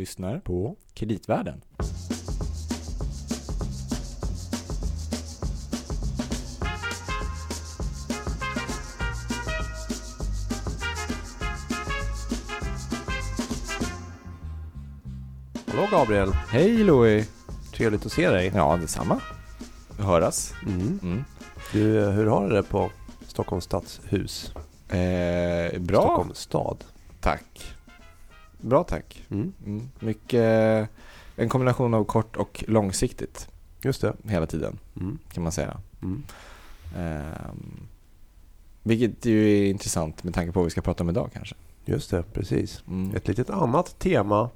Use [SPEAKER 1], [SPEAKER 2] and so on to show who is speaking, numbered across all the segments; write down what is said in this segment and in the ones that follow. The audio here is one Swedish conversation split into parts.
[SPEAKER 1] lyssnar på Kreditvärlden.
[SPEAKER 2] Hallå Gabriel,
[SPEAKER 1] Hej Louis!
[SPEAKER 2] trevligt att se dig.
[SPEAKER 1] Ja, detsamma. Höras.
[SPEAKER 2] Mm.
[SPEAKER 1] Mm.
[SPEAKER 2] Du, hur har du det på Stockholms stadshus?
[SPEAKER 1] Eh, bra,
[SPEAKER 2] Stockholms stad.
[SPEAKER 1] tack. Bra tack.
[SPEAKER 2] Mm.
[SPEAKER 1] Mm. Mycket, en kombination av kort och långsiktigt
[SPEAKER 2] Just det.
[SPEAKER 1] hela tiden
[SPEAKER 2] Mm.
[SPEAKER 1] kan man säga.
[SPEAKER 2] Mm.
[SPEAKER 1] Ehm, vilket ju är intressant med tanke på vad vi ska prata om idag kanske.
[SPEAKER 2] Just det, precis.
[SPEAKER 1] Mm.
[SPEAKER 2] Ett litet annat tema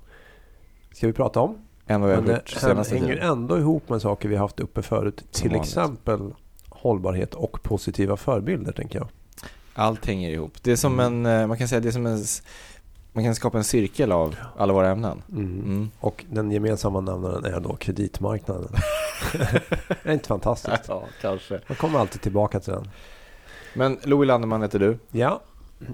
[SPEAKER 2] ska vi prata om.
[SPEAKER 1] Än vad vi
[SPEAKER 2] Men
[SPEAKER 1] har
[SPEAKER 2] det
[SPEAKER 1] gjort senaste
[SPEAKER 2] hänger
[SPEAKER 1] tiden.
[SPEAKER 2] ändå ihop med saker vi haft uppe förut. Till
[SPEAKER 1] vanligt.
[SPEAKER 2] exempel hållbarhet och positiva förebilder tänker jag.
[SPEAKER 1] Allt hänger ihop. Det är som
[SPEAKER 2] Mm.
[SPEAKER 1] en, eh, man kan säga det är som en, man kan skapa en cirkel av alla våra ämnen.
[SPEAKER 2] Mm.
[SPEAKER 1] Mm.
[SPEAKER 2] Och den gemensamma nämnaren är då kreditmarknaden. det är inte fantastiskt?
[SPEAKER 1] Ja, kanske.
[SPEAKER 2] Man kommer alltid tillbaka till den.
[SPEAKER 1] Men Louis Landeman heter du.
[SPEAKER 2] Ja,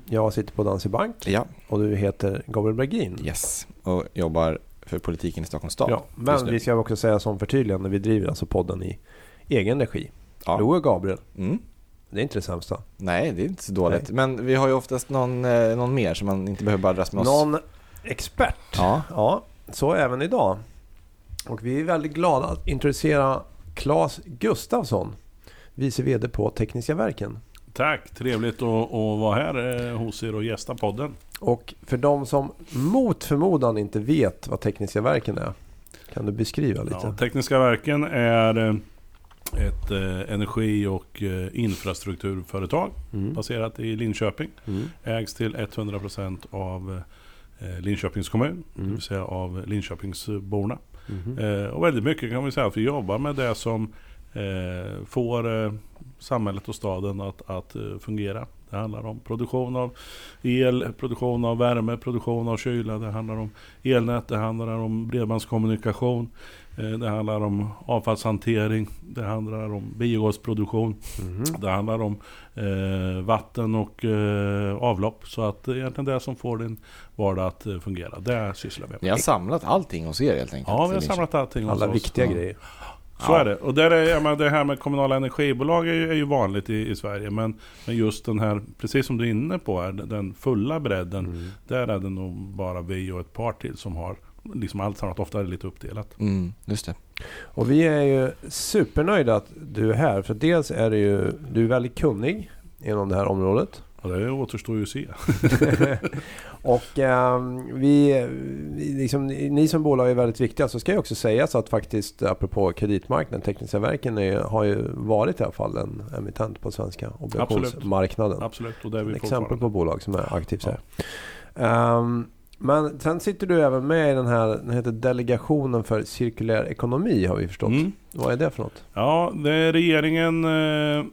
[SPEAKER 2] jag sitter på Danske Bank
[SPEAKER 1] Ja.
[SPEAKER 2] och du heter Gabriel Bergin.
[SPEAKER 1] Yes. Och jobbar för politiken i Stockholms stad.
[SPEAKER 2] Ja, men vi ska också säga som förtydligande, vi driver alltså podden i egen regi.
[SPEAKER 1] Ja.
[SPEAKER 2] Louis och Gabriel,
[SPEAKER 1] Mm.
[SPEAKER 2] Det är inte det sämsta.
[SPEAKER 1] Nej, det är inte så dåligt. Men vi har ju oftast någon, eh, någon mer som man inte behöver bara dras med oss.
[SPEAKER 2] Någon expert.
[SPEAKER 1] Ja.
[SPEAKER 2] Ja, så även idag. Och vi är väldigt glada att introducera Claes Gustafsson, vice VD på Tekniska Verken.
[SPEAKER 3] Tack, trevligt att, att vara här eh, hos er och gästa podden.
[SPEAKER 2] Och för de som mot förmodan inte vet vad Tekniska Verken är, kan du beskriva lite?
[SPEAKER 3] Ja, Tekniska Verken är eh, ett eh, energi och eh, infrastrukturföretag
[SPEAKER 2] Mm.
[SPEAKER 3] baserat i Linköping.
[SPEAKER 2] Mm.
[SPEAKER 3] Ägs till 100% av eh, Linköpings kommun, det
[SPEAKER 2] Mm.
[SPEAKER 3] vill säga av Linköpingsborna.
[SPEAKER 2] Mhm.
[SPEAKER 3] Eh, och väldigt mycket kan vi säga att vi jobbar med det som eh, får eh, samhället och staden att, att eh, fungera. Det handlar om produktion av el, produktion av värme, produktion av kyla. Det handlar om elnät, det handlar om bredbandskommunikation. Eh, det handlar om avfallshantering. Det handlar om biogasproduktion.
[SPEAKER 2] Mhm.
[SPEAKER 3] Det handlar om eh, vatten och eh, avlopp. Så att det är egentligen det som får din vardag att eh, fungera. Det sysslar vi med.
[SPEAKER 1] Ni har samlat allting hos er helt enkelt.
[SPEAKER 3] Ja, vi har samlat allting hos
[SPEAKER 2] Alla
[SPEAKER 3] oss.
[SPEAKER 2] viktiga
[SPEAKER 1] Ja.
[SPEAKER 2] grejer.
[SPEAKER 3] Så
[SPEAKER 1] Ja.
[SPEAKER 3] är det. Och där är, jag menar, det här med kommunala energibolag är ju, är ju vanligt i, i Sverige. Men, men just den här, precis som du är inne på, är den- den fulla bredden.
[SPEAKER 2] Mm.
[SPEAKER 3] Där är det nog bara vi och ett par till som har liksom allt annat. Ofta är det lite uppdelat.
[SPEAKER 1] Mm, just det.
[SPEAKER 2] Och vi är ju supernöjda att du är här. För dels är du ju du är väldigt kunnig inom det här området.
[SPEAKER 3] Och det återstår ju att se.
[SPEAKER 2] och ehm, vi, liksom, ni som bolag är väldigt viktiga. Så ska jag också säga så att faktiskt apropå kreditmarknaden, Tekniska Verken är, har ju varit i alla fall en emittent på svenska obligationsmarknaden.
[SPEAKER 3] Absolut, och det är vi
[SPEAKER 2] Ett exempel på bolag som är aktivt här. Ehm, men sen sitter du även med i den här, den heter Delegationen för cirkulär ekonomi har vi förstått.
[SPEAKER 3] Mm.
[SPEAKER 2] Vad är det för något?
[SPEAKER 3] Ja, det är regeringen eh,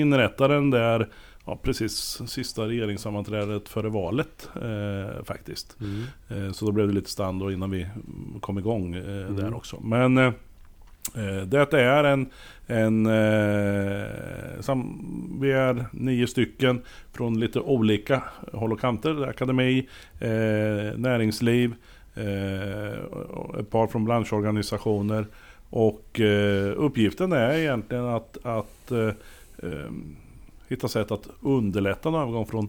[SPEAKER 3] inrättade den där ja, precis sista regeringssammanträdet före valet eh, faktiskt. Eh, Så då blev det lite stand innan vi mm, kom igång eh,
[SPEAKER 2] Mm.
[SPEAKER 3] där också. Men eh, Eh, det är en... en eh, sam, vi är nio stycken från lite olika håll och kanter. Akademi, eh, näringsliv, ett par från branschorganisationer. Och uppgiften är egentligen att, att hitta sätt att underlätta en övergång från,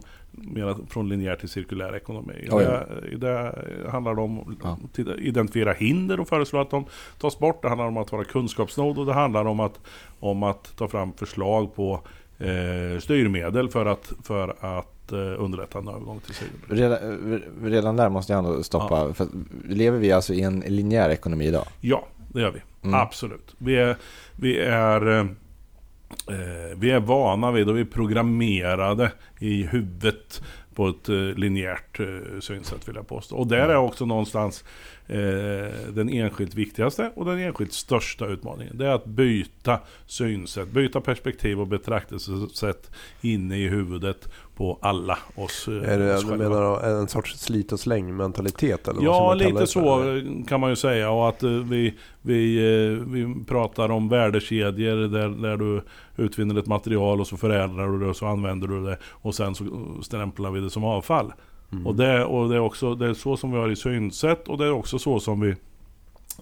[SPEAKER 3] från linjär till cirkulär ekonomi.
[SPEAKER 1] Oj.
[SPEAKER 3] Det, det handlar om
[SPEAKER 1] Ja.
[SPEAKER 3] att identifiera hinder och föreslå att de tas bort. Det handlar om att vara kunskapsnod och det handlar om att, om att ta fram förslag på eh, styrmedel för att, för att eh, underlätta en övergång till cirkulär.
[SPEAKER 1] Redan, redan där måste jag ändå stoppa. För att lever vi alltså i en linjär ekonomi idag?
[SPEAKER 3] Ja, det gör vi.
[SPEAKER 1] Mm.
[SPEAKER 3] Absolut. Vi är, vi är, eh, eh, Eh, vi är vana vid och vi är programmerade i huvudet på ett eh, linjärt eh, synsätt vill jag påstå. Och där är också någonstans eh, den enskilt viktigaste och den enskilt största utmaningen. Det är att byta synsätt, byta perspektiv och betraktelsesätt inne i huvudet på alla oss, eh,
[SPEAKER 2] Är det
[SPEAKER 3] oss
[SPEAKER 2] du menar en sorts slit och släng mentalitet? Eller vad
[SPEAKER 3] Ja,
[SPEAKER 2] kalla
[SPEAKER 3] lite så kan man ju säga. Och att eh, vi, vi, eh, vi pratar om värdekedjor där, där du utvinner ett material och så förädlar du det och så använder du det och sen så stämplar vi det som avfall.
[SPEAKER 2] Mm.
[SPEAKER 3] Och, det, och det, är också, det är så som vi har i synsätt och det är också så som vi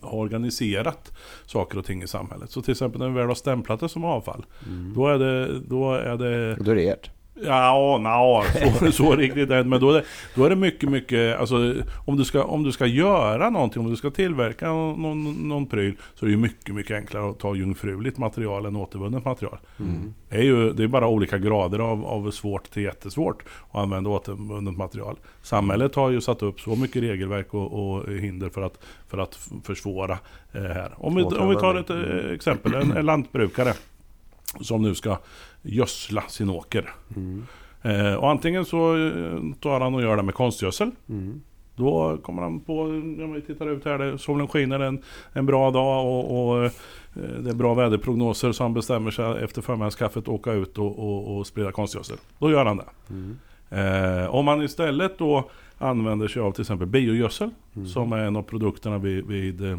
[SPEAKER 3] har organiserat saker och ting i samhället. Så till exempel när vi väl har stämplat det som avfall,
[SPEAKER 2] Mm.
[SPEAKER 3] då är det, då är det
[SPEAKER 1] då är det ert.
[SPEAKER 3] Ja, na, så, så riktigt är. Men då är det, då är det mycket, mycket... Alltså, om, du ska, om du ska göra någonting, om du ska tillverka någon, någon pryl, så är det mycket, mycket enklare att ta jungfruligt material än återvunnet material.
[SPEAKER 2] Mm.
[SPEAKER 3] Det är ju det är bara olika grader av, av svårt till jättesvårt att använda återvunnet material. Samhället har ju satt upp så mycket regelverk och, och hinder för att, för att försvåra eh, här. Om vi, om vi tar ett eh, exempel, en, en lantbrukare som nu ska gödsla sin åker.
[SPEAKER 2] Mm.
[SPEAKER 3] Eh, och antingen så eh, tar han och gör det med konstgödsel.
[SPEAKER 2] Mm.
[SPEAKER 3] Då kommer han på, om vi tittar ut här, det, solen skiner en, en bra dag och, och eh, det är bra väderprognoser så han bestämmer sig efter förmiddagskaffet att åka ut och, och, och sprida konstgödsel. Då gör han det.
[SPEAKER 2] Mm.
[SPEAKER 3] Eh, om man istället då använder sig av till exempel biogödsel
[SPEAKER 2] Mm.
[SPEAKER 3] som är en av produkterna vid, vid eh,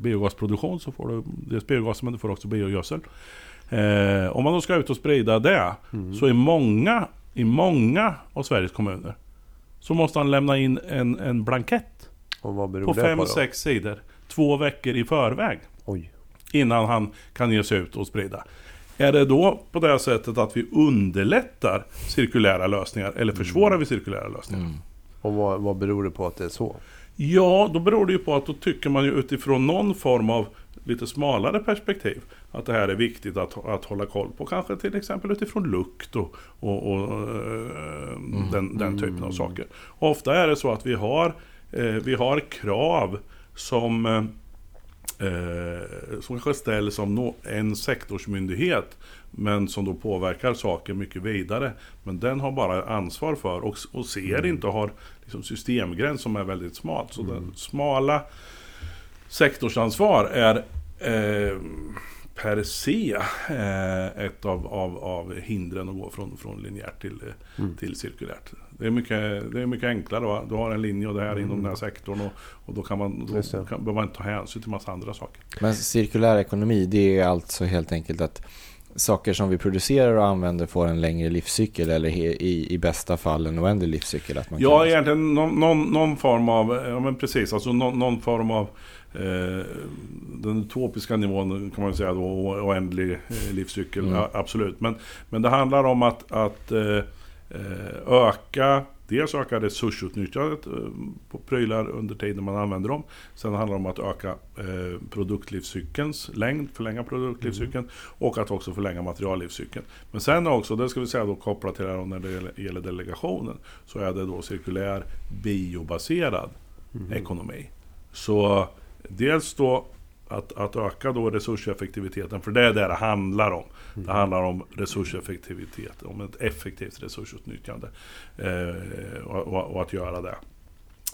[SPEAKER 3] biogasproduktion så får du dels biogas men du får också biogödsel. Eh, om man då ska ut och sprida det
[SPEAKER 2] Mm.
[SPEAKER 3] så i många, i många av Sveriges kommuner så måste han lämna in en, en blankett på
[SPEAKER 2] det på?
[SPEAKER 3] 5-6 sidor två veckor i förväg
[SPEAKER 2] Oj.
[SPEAKER 3] innan han kan ge sig ut och sprida. Är det då på det sättet att vi underlättar cirkulära lösningar eller försvårar vi cirkulära lösningar?
[SPEAKER 1] Mm.
[SPEAKER 2] Och vad, vad beror det på att det är så?
[SPEAKER 3] Ja, då beror det ju på att då tycker man ju utifrån någon form av lite smalare perspektiv att det här är viktigt att, att hålla koll på. Kanske till exempel utifrån lukt och, och, och eh, den, den typen av saker. Och ofta är det så att vi har, eh, vi har krav som eh, eh, som kanske ställs av nå- en sektorsmyndighet men som då påverkar saker mycket vidare. Men den har bara ansvar för och, och ser inte och har liksom systemgräns som är väldigt smalt. Så den smala sektorsansvar är eh, per se eh, ett av, av, av hindren att gå från, från linjärt till, eh,
[SPEAKER 2] Mm.
[SPEAKER 3] till cirkulärt. Det är mycket, det är mycket enklare. Va? Du har en linje och det här inom den här sektorn och, och då kan man då kan, behöver man inte ta hänsyn till massa andra saker.
[SPEAKER 1] Men cirkulär ekonomi, det är alltså helt enkelt att saker som vi producerar och använder får en längre livscykel eller i, i bästa fall en oändlig livscykel. Att man
[SPEAKER 3] Ja,
[SPEAKER 1] kan,
[SPEAKER 3] egentligen någon, någon, någon form av, ja men precis, alltså någon, någon form av eh, den utopiska nivån kan man säga då, oändlig eh, livscykel,
[SPEAKER 1] Mm.
[SPEAKER 3] ja, absolut. Men, men det handlar om att, att eh, öka, dels öka resursutnyttjandet eh, på prylar under tiden man använder dem. Sen handlar det om att öka eh, produktlivscykelns längd, förlänga produktlivscykeln och att också förlänga materiallivscykeln. Men sen också, det ska vi säga då kopplat till det här när det gäller- gäller delegationen, så är det då cirkulär biobaserad
[SPEAKER 2] Mm.
[SPEAKER 3] ekonomi. Så dels då att, att öka då resurseffektiviteten, för det är det det handlar om. Det handlar om resurseffektivitet, om ett effektivt resursutnyttjande. Eh, och, och, och att göra det.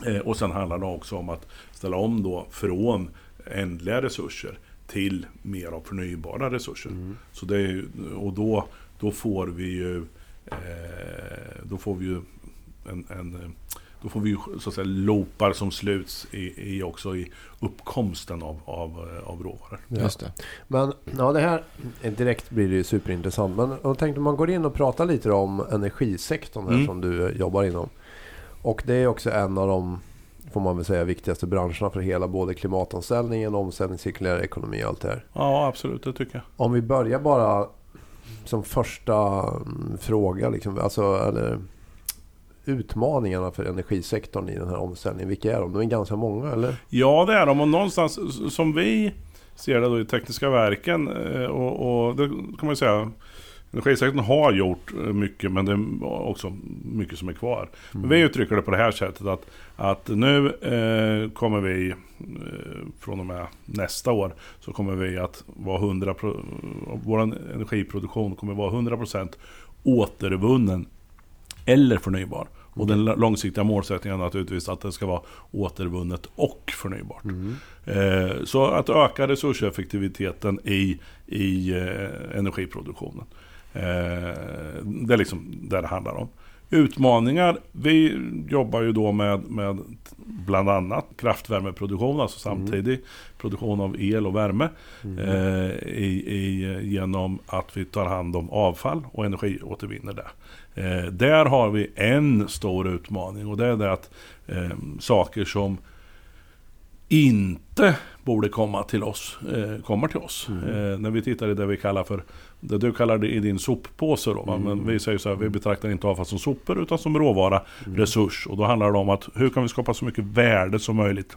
[SPEAKER 3] Eh, och sen handlar det också om att ställa om då från ändliga resurser till mer av förnybara resurser.
[SPEAKER 2] Mm.
[SPEAKER 3] Så det är, och då, då får vi ju eh, Då får vi ju en, en då får vi ju så att säga loopar som sluts i, i också i uppkomsten av, av, eh, av råvaror.
[SPEAKER 1] Just det.
[SPEAKER 2] Men ja, det här direkt blir det ju superintressant. Men jag tänkte man går in och pratar lite om energisektorn här
[SPEAKER 3] Mm.
[SPEAKER 2] som du eh, jobbar inom. Och det är också en av de, får man väl säga, viktigaste branscherna för hela både klimatomställningen, omställning, cirkulär ekonomi och allt det här.
[SPEAKER 3] Ja, absolut, det tycker jag.
[SPEAKER 2] Om vi börjar bara som första mm, fråga, liksom, alltså, eller utmaningarna för energisektorn i den här omställningen. Vilka är de? De är ganska många, eller?
[SPEAKER 3] Ja, det är de. Och någonstans som vi ser det då i Tekniska verken eh, och, och det kan man ju säga Energisektorn har gjort eh, mycket men det är också mycket som är kvar. Men vi uttrycker det på det här sättet att, att nu eh, kommer vi eh, från och med nästa år så kommer vi att vara 100 pro, vår energiproduktion kommer vara 100% återvunnen eller förnybar. Och den långsiktiga målsättningen är naturligtvis att det ska vara återvunnet och förnybart.
[SPEAKER 2] Mm.
[SPEAKER 3] Eh, så att öka resurseffektiviteten i, i eh, energiproduktionen. Eh, det är liksom det det handlar om. Utmaningar, vi jobbar ju då med, med bland annat kraftvärmeproduktion, alltså
[SPEAKER 2] Mm.
[SPEAKER 3] samtidig produktion av el och värme.
[SPEAKER 2] Mm.
[SPEAKER 3] Eh, i, i, genom att vi tar hand om avfall och energiåtervinner det. Eh, där har vi en stor utmaning och det är det att eh, saker som inte borde komma till oss, eh, kommer till oss. Eh, när vi tittar i det vi kallar för, det du kallar det i din soppåse då, va? men vi säger så här, vi betraktar inte avfall som sopor utan som råvara, resurs. Och då handlar det om att hur kan vi skapa så mycket värde som möjligt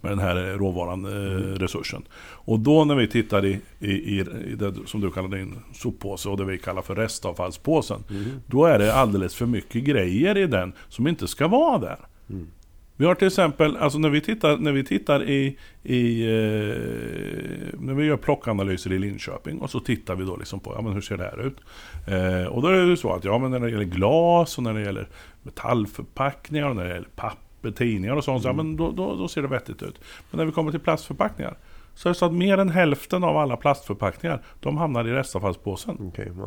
[SPEAKER 3] med den här råvaran, eh, resursen. Och då när vi tittar i, i, i, det som du kallar din soppåse och det vi kallar för restavfallspåsen. Då är det alldeles för mycket grejer i den som inte ska vara där. Vi har till exempel, alltså när vi tittar, när vi tittar i, i eh, när vi gör plockanalyser i Linköping och så tittar vi då liksom på, ja men hur ser det här ut? Eh, och då är det ju så att, ja men när det gäller glas och när det gäller metallförpackningar och när det gäller papper, tidningar och sånt, så, ja, men då, då, då ser det vettigt ut. Men när vi kommer till plastförpackningar, så är det så att mer än hälften av alla plastförpackningar, de hamnar i restavfallspåsen.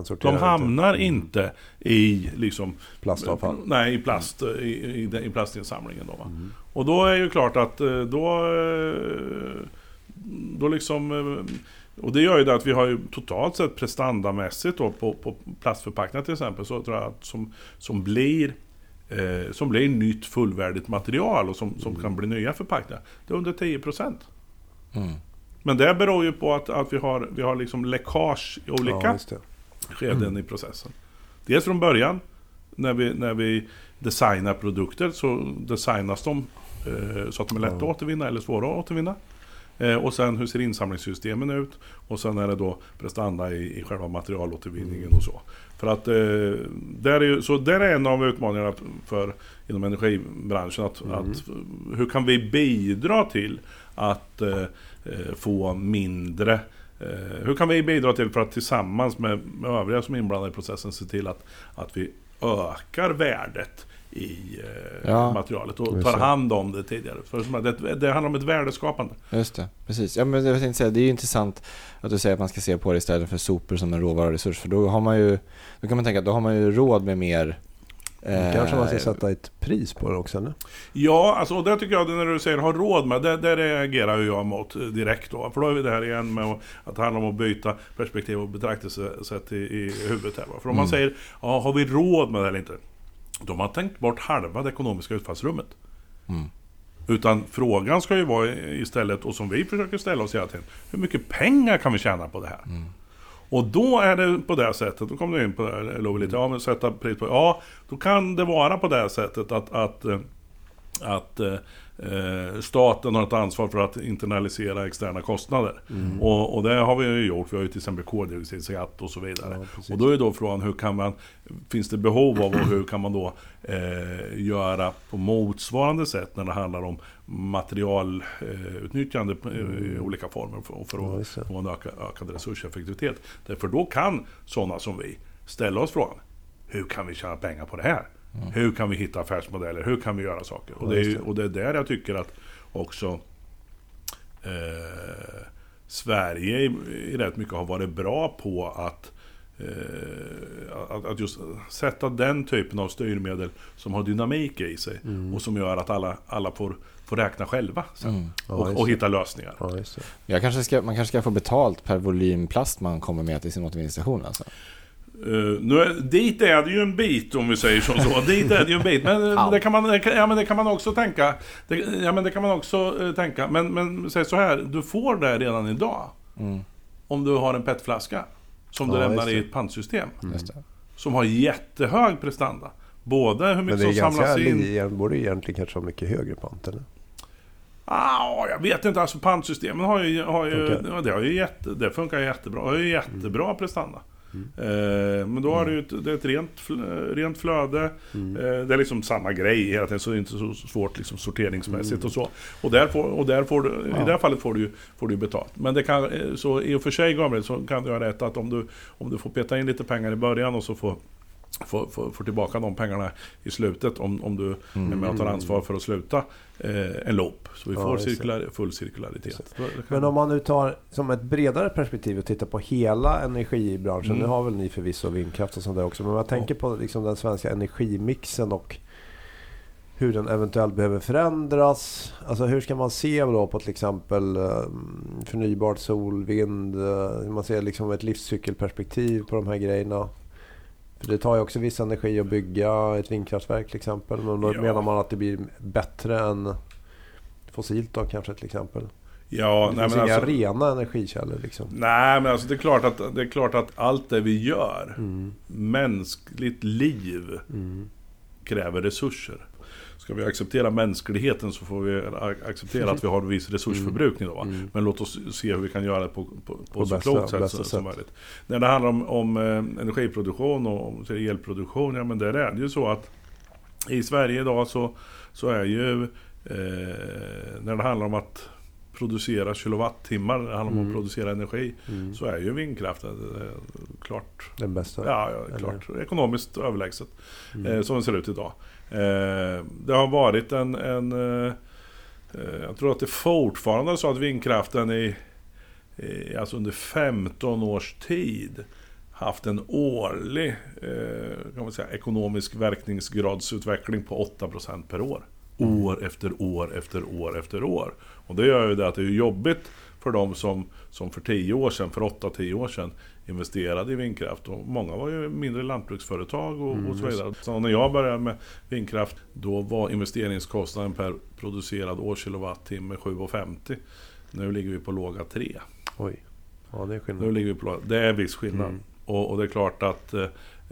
[SPEAKER 2] Sorterar
[SPEAKER 3] De
[SPEAKER 2] inte.
[SPEAKER 3] hamnar inte i liksom
[SPEAKER 2] Plastavfall.
[SPEAKER 3] Nej, i, plast, i, i, den- i plastinsamlingen då va. Och då är ju klart att eh, då... eh, Då liksom... eh, Och det gör ju det att vi har ju totalt sett prestandamässigt då på, på plastförpackningar till exempel så tror jag att som, som blir eh, som blir nytt fullvärdigt material och som, som kan bli nya förpackningar. Det är under 10%.
[SPEAKER 1] Mm.
[SPEAKER 3] Men det beror ju på att, att vi har, vi har liksom läckage i olika
[SPEAKER 2] Ja,
[SPEAKER 3] skeden i processen. Dels från början, när vi, när vi designar produkter så designas de eh, så att de är lätta att återvinna eller svåra att återvinna. Eh, och sen hur ser insamlingssystemen ut? Och sen är det då prestanda i, i själva materialåtervinningen och så. För att eh, där är så där är en av utmaningarna för, inom energibranschen. Att, att, hur kan vi bidra till att eh, eh, få mindre Eh, hur kan vi bidra till för att tillsammans med, med övriga som är inblandade i processen se till att, att vi ökar värdet i eh,
[SPEAKER 1] Ja.
[SPEAKER 3] materialet och tar hand om det tidigare. För det, det handlar om ett värdeskapande.
[SPEAKER 1] Just det, precis. Ja, men jag tänkte säga, det är ju intressant att du säger att man ska se på det istället för sopor som en råvaruresurs. För då har man ju, då kan man tänka att då har man ju råd med mer eh,
[SPEAKER 2] Kanske man ska sätta ett pris på det också? Eller?
[SPEAKER 3] Ja, alltså och det tycker jag, när du säger ha råd med, det, det reagerar ju jag mot eh, direkt då. För då är vi där igen med att, det handlar om att byta perspektiv och betraktelsesätt i, i huvudet här. Va? För om man säger, ja, har vi råd med det eller inte? De har tänkt bort halva det ekonomiska utfallsrummet.
[SPEAKER 1] Mm.
[SPEAKER 3] Utan frågan ska ju vara istället, och som vi försöker ställa oss hela tiden, hur mycket pengar kan vi tjäna på det här? Och då är det på det sättet, då kommer du in på det här, lite, ja men sätta pris på, ja, då kan det vara på det sättet att, att, eh, att eh, eh, staten har ett ansvar för att internalisera externa kostnader. Och, och det har vi ju gjort, vi har ju till exempel koldioxidskatt och så vidare.
[SPEAKER 2] Ja,
[SPEAKER 3] och då är då frågan, hur kan man, finns det behov av och hur kan man då eh, göra på motsvarande sätt när det handlar om materialutnyttjande eh, i olika former för, för
[SPEAKER 2] Ja,
[SPEAKER 3] att
[SPEAKER 2] det.
[SPEAKER 3] få en öka, ökad resurseffektivitet. Därför då kan sådana som vi ställa oss frågan, hur kan vi tjäna pengar på det här? Hur kan vi hitta affärsmodeller? Hur kan vi göra saker? Och det, är, och det är där jag tycker att också eh, Sverige i, i rätt mycket har varit bra på att eh, att, att just sätta den typen av styrmedel som har dynamik i sig och som gör att alla, alla får, får räkna själva sen.
[SPEAKER 1] Mm.
[SPEAKER 2] Ja,
[SPEAKER 3] och, och hitta lösningar.
[SPEAKER 2] Ja,
[SPEAKER 1] kanske ska, man kanske ska få betalt per volym plast man kommer med till sin återvinningsstation alltså.
[SPEAKER 3] Uh, nu är, dit är det ju en bit om vi säger som så. dit är det ju en bit. Men, eh, det, kan man, det ja, men det kan man också tänka. Det, ja men det kan man också eh, tänka. Men, men säg så här, du får det redan idag.
[SPEAKER 1] Mm.
[SPEAKER 3] Om du har en petflaska. Som du
[SPEAKER 2] Ja,
[SPEAKER 3] lämnar
[SPEAKER 2] just
[SPEAKER 3] i
[SPEAKER 2] det.
[SPEAKER 3] ett pantsystem.
[SPEAKER 1] Det.
[SPEAKER 3] Som har jättehög prestanda. Både hur
[SPEAKER 2] Men
[SPEAKER 3] mycket
[SPEAKER 2] det
[SPEAKER 3] som samlas in.
[SPEAKER 2] li- borde egentligen kanske ha mycket högre pant eller?
[SPEAKER 3] Ah, jag vet inte, alltså pantsystemen har ju, har ju, det, har ju jätte, det funkar jättebra. Det har ju jättebra prestanda.
[SPEAKER 2] Mm.
[SPEAKER 3] Men då har du ett, det är ett rent, rent flöde.
[SPEAKER 2] Mm.
[SPEAKER 3] Eh, det är liksom samma grej hela tiden, så det är inte så svårt liksom, sorteringsmässigt
[SPEAKER 2] Mm.
[SPEAKER 3] och så. Och, där får, och där får du, i
[SPEAKER 2] Ja.
[SPEAKER 3] det här fallet får du får du betalt. Men det kan, eh, så i och för sig Gabriel, så kan du ha rätt att om du, om du får peta in lite pengar i början och så får får, får, får tillbaka de pengarna i slutet om, om du
[SPEAKER 1] Mm.
[SPEAKER 3] är med och tar ansvar för att sluta eh, en loop. Så vi
[SPEAKER 2] Ja,
[SPEAKER 3] får
[SPEAKER 2] just det.
[SPEAKER 3] cirkular, full cirkularitet.
[SPEAKER 2] Men om man nu tar som ett bredare perspektiv och tittar på hela energibranschen.
[SPEAKER 3] Mm.
[SPEAKER 2] Nu har väl ni förvisso vindkraft och sånt där också. Men om jag tänker på liksom den svenska energimixen och hur den eventuellt behöver förändras. Alltså hur ska man se då på till exempel eh, förnybart sol, vind. eh, Man ser liksom ett livscykelperspektiv på de här grejerna. För det tar ju också viss energi att bygga ett vindkraftverk till exempel. Men då
[SPEAKER 3] Ja.
[SPEAKER 2] menar man att det blir bättre än fossilt då kanske till exempel.
[SPEAKER 3] Ja,
[SPEAKER 2] det
[SPEAKER 3] nej,
[SPEAKER 2] finns
[SPEAKER 3] men
[SPEAKER 2] inga
[SPEAKER 3] alltså,
[SPEAKER 2] rena energikällor liksom.
[SPEAKER 3] nej men alltså det är, klart att, det är klart att allt det vi gör,
[SPEAKER 2] Mm.
[SPEAKER 3] mänskligt liv,
[SPEAKER 2] Mm.
[SPEAKER 3] Kräver resurser. Ska vi acceptera mänskligheten så får vi acceptera att vi har en viss resursförbrukning då.
[SPEAKER 2] Mm.
[SPEAKER 3] Men låt oss se hur vi kan göra det på, på, på,
[SPEAKER 2] På
[SPEAKER 3] så
[SPEAKER 2] bästa-
[SPEAKER 3] klokt sätt
[SPEAKER 2] bästa
[SPEAKER 3] som,
[SPEAKER 2] sätt.
[SPEAKER 3] möjligt. När det handlar om, om eh, energiproduktion och om elproduktion, ja men där är det ju så att i Sverige idag så, så är ju eh, när det handlar om att producera kilowattimmar, det handlar om
[SPEAKER 2] Mm.
[SPEAKER 3] att producera energi,
[SPEAKER 2] Mm.
[SPEAKER 3] så är ju vindkraften eh, klart,
[SPEAKER 2] Den bästa.
[SPEAKER 3] ja, ja,
[SPEAKER 2] Eller-
[SPEAKER 3] klart ekonomiskt överlägset
[SPEAKER 2] Mm.
[SPEAKER 3] eh, som det ser ut idag. Eh, det har varit en, en eh, eh, jag tror att det fortfarande är så att vindkraften i, i, alltså under 15 års tid haft en årlig eh, kan man säga, ekonomisk verkningsgradsutveckling på 8% per år.
[SPEAKER 2] Mm.
[SPEAKER 3] År efter år efter år efter år. Och det gör ju det att det är jobbigt för de som, som för 10 år sedan, för 8-10 år sedan investerade i vindkraft. Och många var ju mindre lantbruksföretag och,
[SPEAKER 2] Mm,
[SPEAKER 3] och så vidare. Så när jag började med vindkraft, då var investeringskostnaden per producerad årskilowattimme 7,50. Nu ligger vi på låga 3.
[SPEAKER 2] Oj. Ja, det är
[SPEAKER 3] Nu
[SPEAKER 2] skillnad.
[SPEAKER 3] ligger vi på låga. Det är viss skillnad.
[SPEAKER 2] Mm.
[SPEAKER 3] Och, och det är klart att eh,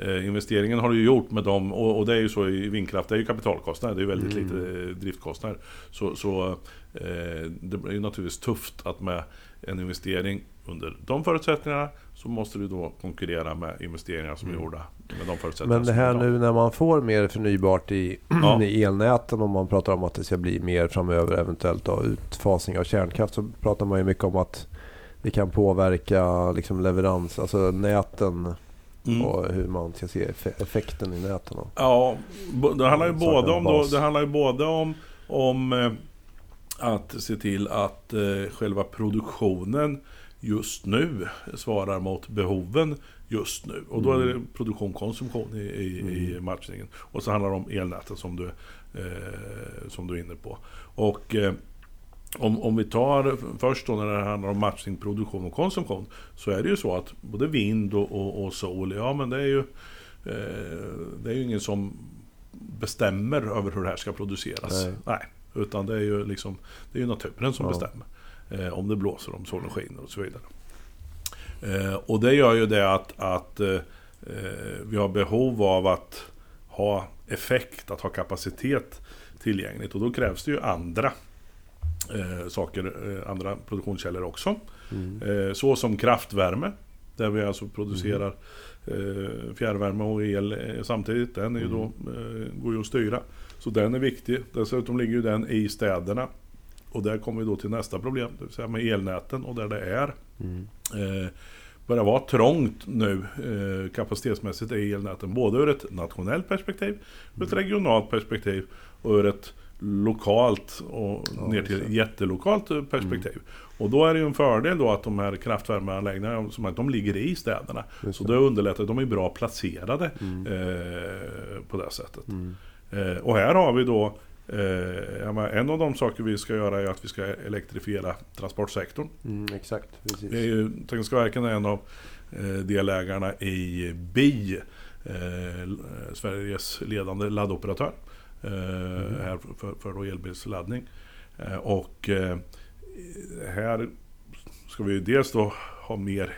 [SPEAKER 3] investeringen har du ju gjort med dem. Och, och det är ju så i vindkraft, det är ju kapitalkostnader. Det är ju väldigt
[SPEAKER 2] Mm.
[SPEAKER 3] lite eh, driftkostnader. Så, så eh, det blir ju naturligtvis tufft att med en investering under de förutsättningarna så måste du då konkurrera med investeringar som är
[SPEAKER 2] Mm.
[SPEAKER 3] gjorda med de förutsättningarna
[SPEAKER 2] Men det här nu när man får mer förnybart i,
[SPEAKER 3] Ja.
[SPEAKER 2] i elnäten och man pratar om att det ska bli mer framöver eventuellt då, utfasning av kärnkraft så pratar man ju mycket om att det kan påverka liksom leverans, alltså näten
[SPEAKER 3] Mm.
[SPEAKER 2] och hur man ska se eff- effekten i näten.
[SPEAKER 3] Ja, det handlar ju både om, då, det handlar ju både om, om eh, att se till att eh, själva produktionen just nu svarar mot behoven just nu. Och då är det produktion konsumtion i, i, i matchningen. Och så handlar det om elnäten som du, eh, som du är inne på. Och eh, om, om vi tar först då när det handlar om matchning, produktion och konsumtion. Så är det ju så att både vind och, och, och sol, ja men det är ju eh, Det är ju ingen som bestämmer över hur det här ska produceras.
[SPEAKER 2] Nej.
[SPEAKER 3] utan det är ju liksom Det är ju naturen som
[SPEAKER 2] Ja.
[SPEAKER 3] bestämmer. Eh, om det blåser, om solen skiner och så vidare. Eh, och det gör ju det att, att eh, eh, vi har behov av att ha effekt, att ha kapacitet tillgängligt. Och då krävs det ju andra eh, saker, eh, andra produktionskällor också.
[SPEAKER 2] Mm.
[SPEAKER 3] Eh, så som kraftvärme, där vi alltså producerar eh, fjärrvärme och el eh, samtidigt. Den är ju då, eh, går ju att styra. Så den är viktig. Dessutom ligger ju den i städerna. Och där kommer vi då till nästa problem, det vill säga med elnäten och där det är
[SPEAKER 2] Mm.
[SPEAKER 3] börjar vara trångt nu kapacitetsmässigt i elnäten. Både ur ett nationellt perspektiv, ur ett regionalt perspektiv och ur ett lokalt och
[SPEAKER 2] Ja,
[SPEAKER 3] ner till
[SPEAKER 2] det.
[SPEAKER 3] jättelokalt perspektiv. Och då är det ju en fördel då att de här kraftvärmeanläggningarna som att de ligger i städerna.
[SPEAKER 2] Just
[SPEAKER 3] Så
[SPEAKER 2] det.
[SPEAKER 3] underlättar, de är bra placerade
[SPEAKER 2] Mm.
[SPEAKER 3] eh, på det sättet.
[SPEAKER 2] Mm.
[SPEAKER 3] Eh, och här har vi då eh, en av de saker vi ska göra är att vi ska elektrifiera transportsektorn.
[SPEAKER 2] Mm, exakt, precis.
[SPEAKER 3] Det är ju, Tekniska verken är en av eh, delägarna i BI, eh, eh, Sveriges ledande laddoperatör. Eh, Här för, för, då elbilsladdning. Eh, och eh, här ska vi ju dels då ha mer,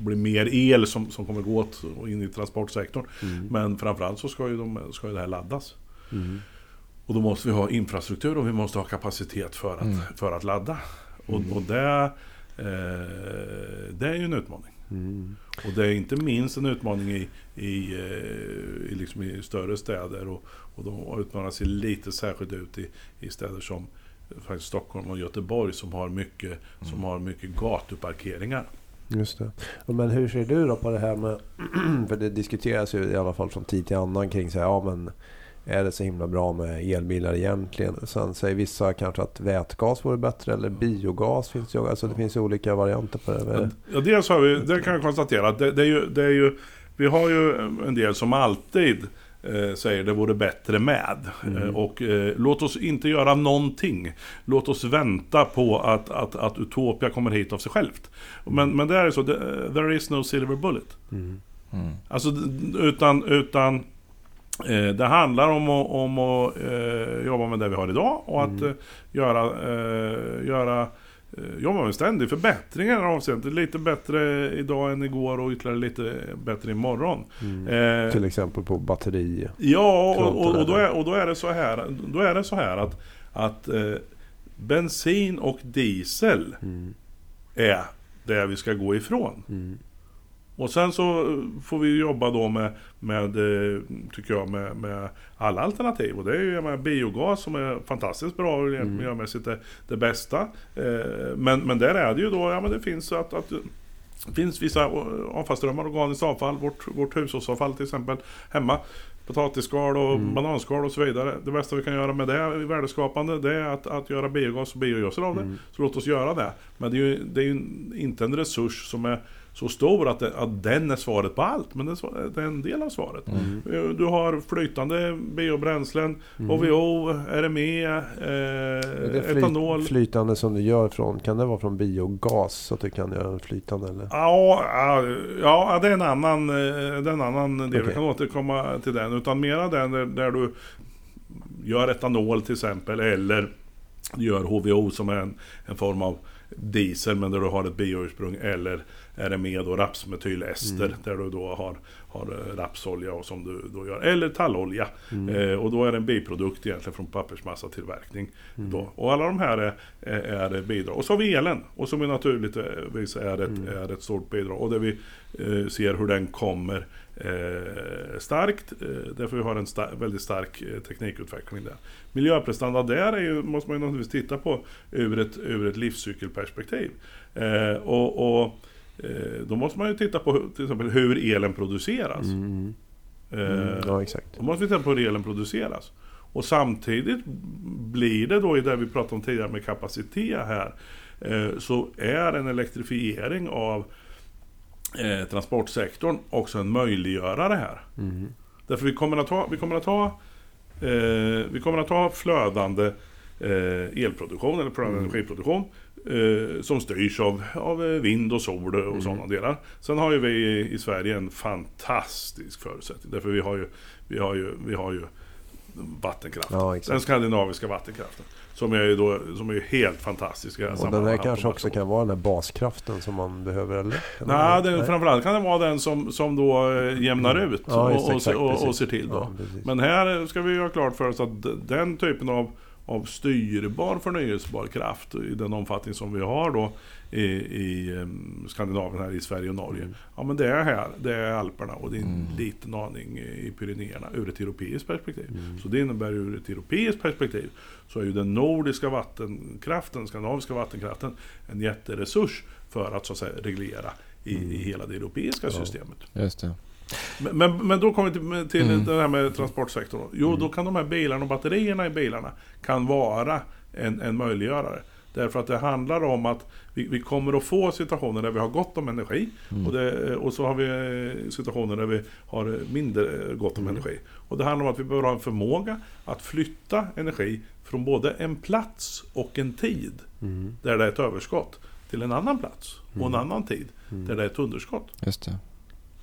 [SPEAKER 3] bli mer el som, som kommer gå åt och in i transportsektorn.
[SPEAKER 2] Mm.
[SPEAKER 3] Men framförallt så ska ju, de, ska ju det här laddas.
[SPEAKER 2] Mm.
[SPEAKER 3] Och då måste vi ha infrastruktur och vi måste ha kapacitet för att,
[SPEAKER 1] Mm.
[SPEAKER 3] för att ladda. Och,
[SPEAKER 2] Mm.
[SPEAKER 3] och det, eh, det är ju en utmaning.
[SPEAKER 2] Mm.
[SPEAKER 3] Och det är inte minst en utmaning i, i, eh, i, liksom i större städer. Och, och de utmanar sig lite särskilt ut i, i städer som faktiskt Stockholm och Göteborg som har mycket, som har mycket gatuparkeringar.
[SPEAKER 2] Just det. Men hur ser du då på det här med, för det diskuteras ju i alla fall från tid till annan kring så här, ja men är det så himla bra med elbilar egentligen? Sen säger vissa kanske att vätgas vore bättre eller biogas finns ju. Alltså det finns ju olika varianter på det.
[SPEAKER 3] Ja, dels har vi, det kan jag konstatera att det, det, är ju, det är ju, vi har ju en del som alltid eh, säger det vore bättre med. Mm. Eh, och eh, låt oss inte göra någonting. Låt oss vänta på att, att, att Utopia kommer hit av sig självt. Men, men det är så, there is no silver bullet. Mm. Mm. Alltså utan, utan eh, det handlar om att, om att eh, jobba med det vi har idag och att mm. Eh, göra, göra Eh, jobbar med ständig här avseendet. Lite bättre idag än igår och ytterligare lite bättre imorgon.
[SPEAKER 2] Mm. Eh, Till exempel på batteri.
[SPEAKER 3] Ja, och, och, och, då är, och då är det så här, då är det så här att, att eh, bensin och diesel mm. är det vi ska gå ifrån. Mm. Och sen så får vi jobba då med, med eh, tycker jag, med, med alla alternativ. Och det är ju med biogas som är fantastiskt bra och mm. miljömässigt det, det bästa. Eh, men, men där är det ju då, ja men det finns att, att det finns vissa avfallsströmmar, organiskt avfall, vårt, vårt hushållsavfall till exempel hemma. Potatisskal och mm. bananskal och så vidare. Det bästa vi kan göra med det värdeskapande det är att, att göra biogas och biogödsel av det. Mm. Så låt oss göra det. Men det är ju, det är ju inte en resurs som är så stor att, det, att den är svaret på allt. Men det är en del av svaret. Mm. Du har flytande biobränslen, mm. HVO, RME, eh, etanol.
[SPEAKER 2] Flytande som du gör från, kan det vara från biogas? Så att du kan göra flytande eller?
[SPEAKER 3] Ja, ja det är en annan, eh, det en annan del. Okay. Vi kan återkomma till den. Utan mera den där, där du gör etanol till exempel. Eller gör HVO som är en, en form av diesel men där du har ett bioursprung eller RME då rapsmetylester mm. där du då har, har eh, rapsolja och som du då gör. Eller tallolja. Mm. Eh, och då är det en biprodukt egentligen från pappersmassatillverkning. Mm. Då. Och alla de här är, är, är bidrag. Och så har vi elen. Och som är naturligtvis är ett, mm. är ett stort bidrag. Och där vi eh, ser hur den kommer eh, starkt. Eh, därför vi har en star väldigt stark eh, teknikutveckling där. Miljöprestanda där är ju, måste man ju naturligtvis titta på ur ett, ur ett livscykelperspektiv. Och, och då måste man ju titta på till exempel hur elen produceras. Mm.
[SPEAKER 2] Mm, ja, exakt.
[SPEAKER 3] Då måste vi titta på hur elen produceras. Och samtidigt blir det då i det vi pratade om tidigare med kapacitet här. Eh, så är en elektrifiering av transportsektorn också en möjliggörare här. Mm. Därför vi kommer att ha, vi kommer att ha, vi kommer att ha flödande elproduktion eller flödande mm. energiproduktion eh, som styrs av, av eh, vind och sol och mm. sådana delar. Sen har ju vi i, Sverige en fantastisk förutsättning. Därför vi har ju, vi har ju, vi har ju vattenkraften. Ja, den skandinaviska vattenkraften. Som är ju, då, som är helt fantastisk i
[SPEAKER 2] Och den här kanske också kan vara den här baskraften som man behöver eller?
[SPEAKER 3] Nej, den, framförallt kan det vara den som, som då eh, jämnar ut ja, och, och, och, och, ser till då. Ja, Men här ska vi ha klart för oss att den typen av av styrbar förnyelsebar kraft i den omfattning som vi har då i, i um, Skandinavien, här i Sverige och Norge. Mm. Ja men det är här, det är Alperna och det är en mm. liten aning i Pyrenéerna ur ett europeiskt perspektiv. Mm. Så det innebär ur ett europeiskt perspektiv så är ju den nordiska vattenkraften, skandinaviska vattenkraften, en jätteresurs för att så att säga reglera i, i mm. hela det europeiska ja. systemet.
[SPEAKER 1] Just det.
[SPEAKER 3] Men, men, men, då kommer vi till, till mm. det här med transportsektorn. Jo, mm. då kan de här bilarna och batterierna i bilarna kan vara en, en möjliggörare. Därför att det handlar om att vi, vi, kommer att få situationer där vi har gott om energi. Mm. Och, det, och, så har vi eh, situationer där vi har mindre eh, gott om mm. energi. Och det handlar om att vi behöver ha en förmåga att flytta energi från både en plats och en tid mm. där det är ett överskott till en annan plats och en mm. annan tid mm. där det är ett underskott.
[SPEAKER 1] Just det.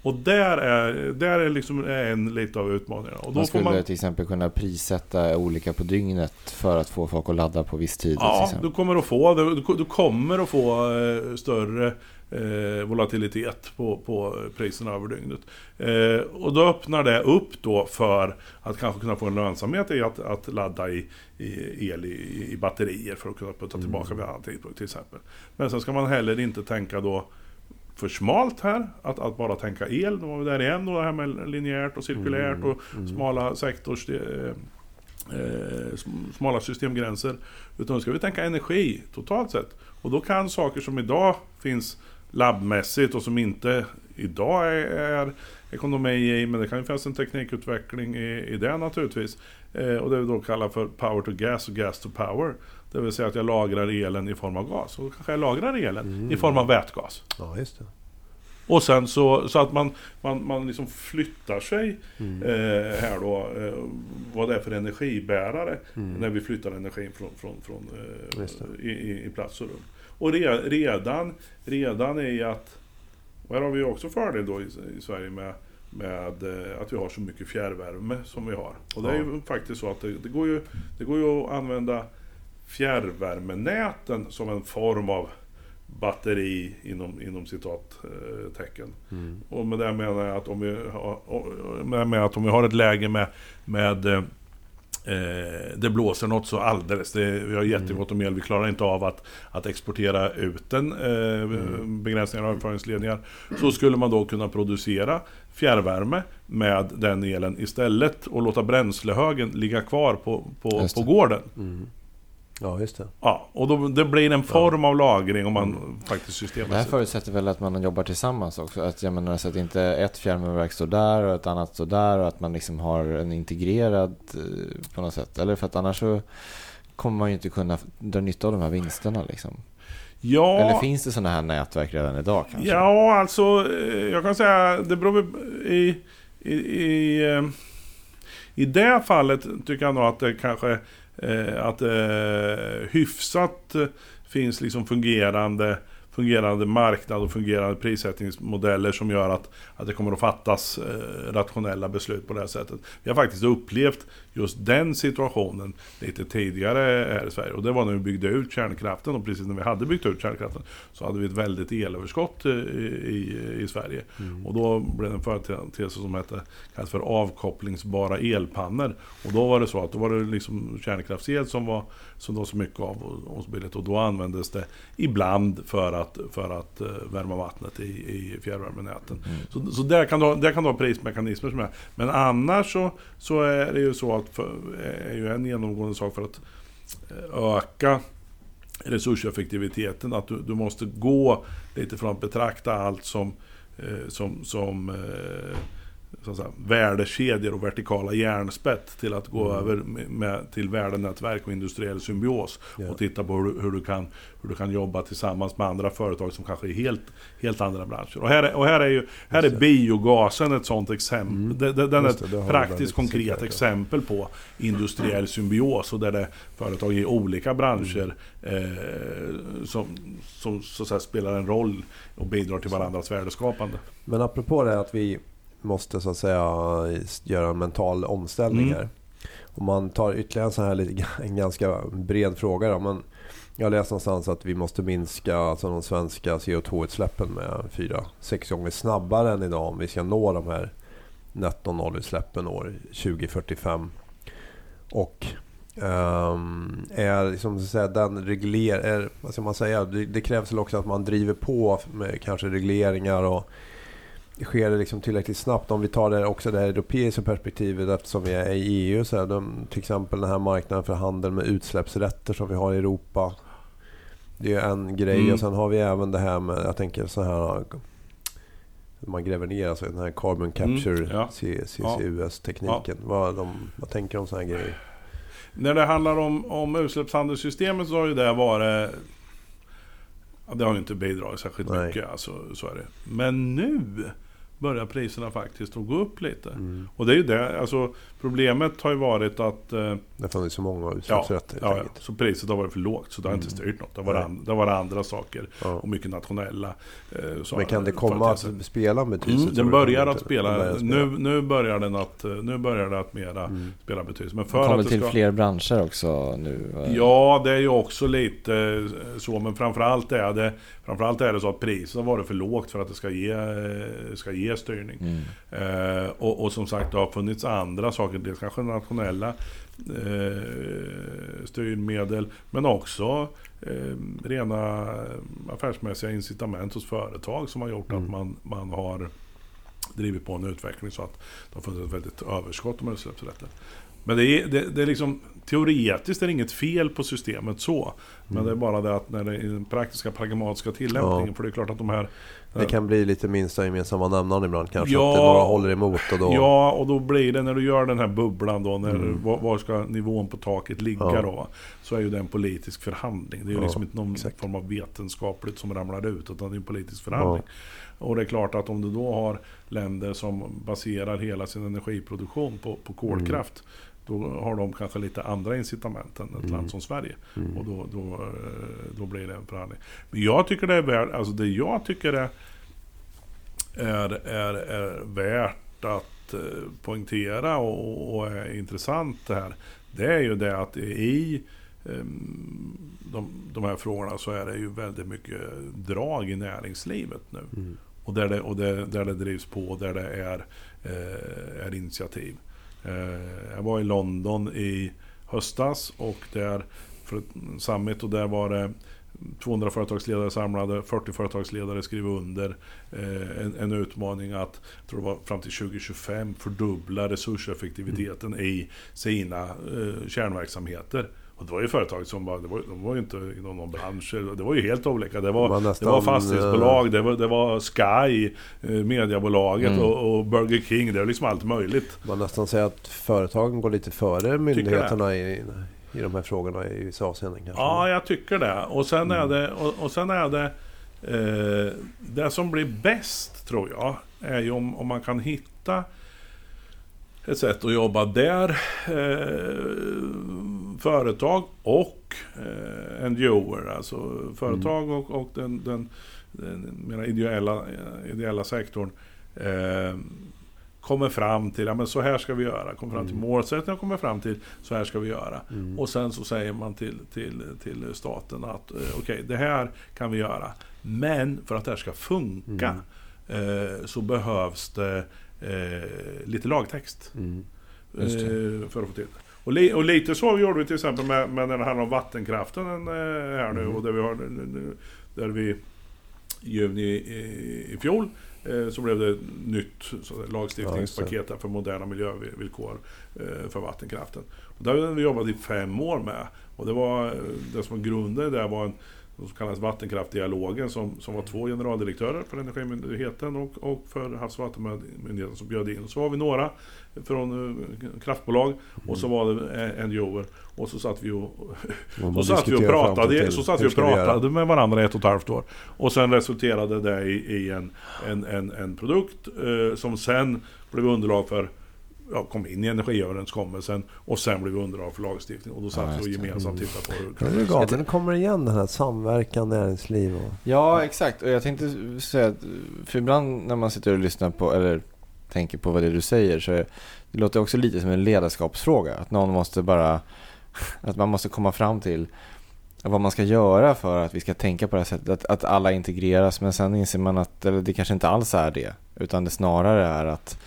[SPEAKER 3] Och där är, där är liksom en lite av utmaningarna. Och
[SPEAKER 1] då man skulle man... till exempel kunna prissätta olika på dygnet för att få folk att ladda på viss tid.
[SPEAKER 3] Ja, du kommer att få, du, du kommer att få eh, större eh, volatilitet på, på priserna över dygnet. Eh, och då öppnar det upp då för att kanske kunna få en lönsamhet i att, att ladda i, i el i, i, batterier för att kunna putta tillbaka mm. vid annan tidpunkt till exempel. Men sen ska man heller inte tänka då för smalt här. Att, att bara tänka el, då var vi där igen. Och det här med linjärt och cirkulärt mm, och mm. smala sektors... Eh, eh, smala systemgränser. Utan då ska vi tänka energi totalt sett. Och då kan saker som idag finns labbmässigt och som inte idag är, är ekonomi i, men det kan ju finnas en teknikutveckling i, i det naturligtvis. Eh, och det vi då kallar för power to gas och gas to power. Det vill säga att jag lagrar elen i form av gas. Och då kanske jag lagrar elen
[SPEAKER 2] Mm.
[SPEAKER 3] i form av vätgas.
[SPEAKER 2] Ja, just det.
[SPEAKER 3] Och sen så, så att man, man, man liksom flyttar sig
[SPEAKER 2] Mm.
[SPEAKER 3] eh, här då, eh, vad det är för energibärare
[SPEAKER 2] Mm.
[SPEAKER 3] när vi flyttar energin från, från, från eh, i, i, i plats och rum. Och re, redan, redan är att, och här har vi också fördel då i, i Sverige med, med eh, att vi har så mycket fjärrvärme som vi har. Och det är ju faktiskt så att det, det, går, ju, det går ju att använda fjärrvärmenäten som en form av batteri inom, inom citattecken.
[SPEAKER 2] Mm.
[SPEAKER 3] Och med det menar jag att om vi har, med att om vi har ett läge med, med eh, det blåser något så alldeles. Det, vi har jättegott om el. Vi klarar inte av att, att exportera ut den. Eh, Begränsningar av överföringsledningar. Så skulle man då kunna producera fjärrvärme med den elen istället och låta bränslehögen ligga kvar på, på, på gården.
[SPEAKER 2] Mm. Ja, just det.
[SPEAKER 3] Ja, och då, det blir en form av lagring om man faktiskt
[SPEAKER 1] Det här förutsätter väl att man jobbar tillsammans också? Att, jag menar, så att inte ett fjärrvärmeverk står där och ett annat står där och att man liksom har en integrerad eh, på något sätt. Eller för att annars så kommer man ju inte kunna dra nytta av de här vinsterna liksom.
[SPEAKER 3] Ja,
[SPEAKER 1] Eller finns det sådana här nätverk redan idag kanske?
[SPEAKER 3] Ja, alltså eh, jag kan säga det beror i, i, i, eh, i det fallet tycker jag nog att det kanske Eh, att det hyfsat eh, finns liksom fungerande fungerande marknad och fungerande prissättningsmodeller som gör att, att det kommer att fattas eh, rationella beslut på det här sättet. Vi har faktiskt upplevt just den situationen lite tidigare här i Sverige. Och det var när vi byggde ut kärnkraften och precis när vi hade byggt ut kärnkraften så hade vi ett väldigt elöverskott eh, i, i, i Sverige. Och då blev det en företeelse som hette, kallas för avkopplingsbara elpannor. Och då var det så att då var det liksom kärnkraftsel som var som det var så mycket av och, och så billigt. Och då användes det ibland för att, för att eh, värma vattnet i, i fjärrvärmenäten. Så, så där, kan du, där kan du ha prismekanismer som är. Men annars så, så är det ju så att för, eh, är ju en genomgående sak för att eh, öka resurseffektiviteten. Att du, du måste gå lite från att betrakta allt som, eh, som, som eh, så att säga, värdekedjor och vertikala järnspett till att gå över med, till värdenätverk och industriell symbios
[SPEAKER 2] Ja.
[SPEAKER 3] och titta på hur, du- hur, du kan, hur du kan jobba tillsammans med andra företag som kanske är helt, helt andra branscher. Och här är, och här är ju här är
[SPEAKER 2] det.
[SPEAKER 3] biogasen ett sånt exempel.
[SPEAKER 2] Mm.
[SPEAKER 3] Den, den är
[SPEAKER 2] det, det har
[SPEAKER 3] ett
[SPEAKER 2] du
[SPEAKER 3] praktiskt konkret
[SPEAKER 2] ja.
[SPEAKER 3] exempel på industriell symbios och där det är företag i olika branscher eh, som, som så att säga, spelar en roll och bidrar till varandras värdeskapande.
[SPEAKER 2] Men apropå det att vi måste så att säga göra en mental omställning
[SPEAKER 3] Mm.
[SPEAKER 2] här. Om man tar ytterligare en sån här lite- en ganska bred fråga då. Men jag har läst någonstans att vi måste minska alltså de svenska CO2-utsläppen med 4-6 gånger snabbare än idag om vi ska nå de här netto nollutsläppen år 2045. Och ehm, är liksom så att säga, den regler, är, vad ska man säga, det, det krävs väl också att man driver på med kanske regleringar och sker det liksom tillräckligt snabbt? Om vi tar det, också det här europeiska perspektivet eftersom vi är i EU. Så här, de, till exempel den här marknaden för handel med utsläppsrätter som vi har i Europa. Det är en grej.
[SPEAKER 3] Mm.
[SPEAKER 2] Och sen har vi även det här med, jag tänker så här man gräver ner alltså den här carbon capture
[SPEAKER 3] Mm, ja.
[SPEAKER 2] CCUS-tekniken. Vad, de, vad tänker du om sådana här grejer?
[SPEAKER 3] När det handlar om, om utsläppshandelssystemet så har ju det varit... Ja, det har ju inte bidragit särskilt
[SPEAKER 2] Nej.
[SPEAKER 3] mycket, alltså, så är det. Men nu börjar priserna faktiskt att gå upp lite.
[SPEAKER 2] Mm.
[SPEAKER 3] Och det är ju det, alltså problemet har ju varit att... Eh,
[SPEAKER 2] Det funnits så många utsläppsrätter
[SPEAKER 3] ja, ja, så priset har varit för lågt så det har inte
[SPEAKER 2] Mm.
[SPEAKER 3] styrt något. Det har varit,
[SPEAKER 2] Nej.
[SPEAKER 3] an, det har varit andra saker
[SPEAKER 2] Ja.
[SPEAKER 3] och mycket nationella. Eh, så-
[SPEAKER 2] Men kan det komma att spela en betydelse?
[SPEAKER 3] Mm, den börjar att
[SPEAKER 2] det-
[SPEAKER 3] spela,
[SPEAKER 2] börjar spela.
[SPEAKER 3] Nu, nu börjar den att, eh, nu börjar det att mera
[SPEAKER 2] Mm.
[SPEAKER 3] spela betydelse. Men
[SPEAKER 1] Det
[SPEAKER 3] för
[SPEAKER 1] kommer
[SPEAKER 3] att det
[SPEAKER 1] till
[SPEAKER 3] ska...
[SPEAKER 1] fler branscher också nu. eh.
[SPEAKER 3] Ja, det är ju också lite eh, så, men framförallt är det, framförallt är det så att priset har varit för lågt för att det ska ge, eh, ska ge styrning.
[SPEAKER 1] Mm.
[SPEAKER 3] Eh, och, och som sagt, det har funnits andra saker, dels kanske nationella eh, styrmedel, men också eh, rena affärsmässiga incitament hos företag som har gjort
[SPEAKER 2] Mm.
[SPEAKER 3] att man, man har drivit på en utveckling så att det har funnits ett väldigt överskott av utsläppsrätter. Men det är, det, det är liksom, teoretiskt är det inget fel på systemet så. Men det är bara det att när det är den praktiska pragmatiska tillämpningen,
[SPEAKER 2] Ja.
[SPEAKER 3] för det är klart att de här...
[SPEAKER 2] Det kan bli lite minsta gemensamma nämnaren ibland kanske.
[SPEAKER 3] Ja.
[SPEAKER 2] Att det några håller emot och då...
[SPEAKER 3] Ja, och då blir det när du gör den här bubblan då, när,
[SPEAKER 2] Mm.
[SPEAKER 3] var, var ska nivån på taket ligga
[SPEAKER 2] Ja.
[SPEAKER 3] då? Så är ju det en politisk förhandling. Det är ju
[SPEAKER 2] Ja,
[SPEAKER 3] liksom inte någon
[SPEAKER 2] exakt.
[SPEAKER 3] form av vetenskapligt som ramlar ut, utan det är en politisk förhandling. Och det är klart att om du då har länder som baserar hela sin energiproduktion på, på kolkraft, då har de kanske lite andra incitament än ett
[SPEAKER 2] Mm.
[SPEAKER 3] land som Sverige.
[SPEAKER 2] Mm.
[SPEAKER 3] Och då, då, eh, då blir det en förhandling. Men jag tycker det är värt, alltså det jag tycker är, är, är, är värt att eh, poängtera och, och är intressant det här. Det är ju det att i ehm, de, de här frågorna så är det ju väldigt mycket drag i näringslivet nu.
[SPEAKER 2] Mm.
[SPEAKER 3] Och där det, och det, där det drivs på, där det är, eh, är initiativ. Eh, jag var i London i höstas och där för ett summit och där var det 200 företagsledare samlade, 40 företagsledare skrev under eh, en, en utmaning att, jag tror det var fram till 2025, fördubbla resurseffektiviteten i sina eh, kärnverksamheter. Och det var ju företag som var, det var, de var ju inte inom någon bransch, det var ju helt olika. Det var, det var fastighetsbolag, det var, det var Sky, eh, mediebolaget
[SPEAKER 1] Mm.
[SPEAKER 3] och, och Burger King. Det är liksom allt möjligt.
[SPEAKER 2] Man nästan säger att företagen går lite före myndigheterna i, i de här frågorna i vissa avseenden kanske.
[SPEAKER 3] Ja, jag tycker det. Och sen är
[SPEAKER 2] Mm.
[SPEAKER 3] det, och, och sen är det eh, det som blir bäst, tror jag, är ju om, om man kan hitta ett sätt att jobba där eh, företag och eh, NGOer, alltså företag och, och den, den, den mera ideella, eh, ideella sektorn eh, kommer fram till, ja men så här ska vi göra, kommer fram till
[SPEAKER 2] Mm.
[SPEAKER 3] målsättningar och kommer fram till så här ska vi göra.
[SPEAKER 2] Mm.
[SPEAKER 3] Och sen så säger man till, till, till staten att eh, okej, det här kan vi göra. Men för att det här ska funka eh, så behövs det eh, lite lagtext.
[SPEAKER 2] Mm.
[SPEAKER 3] Eh, för att få till det. Och, li, och lite så gjorde vi till exempel med, med när det handlar om vattenkraften eh, här nu.
[SPEAKER 2] Mm.
[SPEAKER 3] Och där vi har där vi i juni i, i fjol eh, så blev det ett nytt lagstiftningspaket för moderna miljövillkor eh, för vattenkraften. Och där har vi jobbat i fem år med. Och det var det som var grunden där var en som kallas vattenkraftdialogen som, som var två generaldirektörer för Energimyndigheten och, och för Havs och vattenmyndigheten som bjöd in. Så var vi några från eh, kraftbolag och så var det eh, NGOer. Och så satt vi och, så satt vi och pratade, så satt vi och pratade med varandra i ett och ett halvt år. Och sen resulterade det i, i en, en, en, en produkt eh, som sen blev underlag för Ja, kom in i energiöverenskommelsen och sen blev underlag för lagstiftning. Och då satt
[SPEAKER 1] Ja,
[SPEAKER 3] vi och gemensamt
[SPEAKER 2] Mm.
[SPEAKER 3] tittade på hur...
[SPEAKER 2] Ja, det är galet. Den kommer igen den här samverkan, näringsliv och...
[SPEAKER 1] Ja, exakt. Och jag tänkte säga att, för ibland när man sitter och lyssnar på, eller tänker på vad det är du säger, så är, det låter också lite som en ledarskapsfråga. Att någon måste bara, att man måste komma fram till vad man ska göra för att vi ska tänka på det här sättet. Att, att alla integreras, men sen inser man att eller det kanske inte alls är det. Utan det snarare är att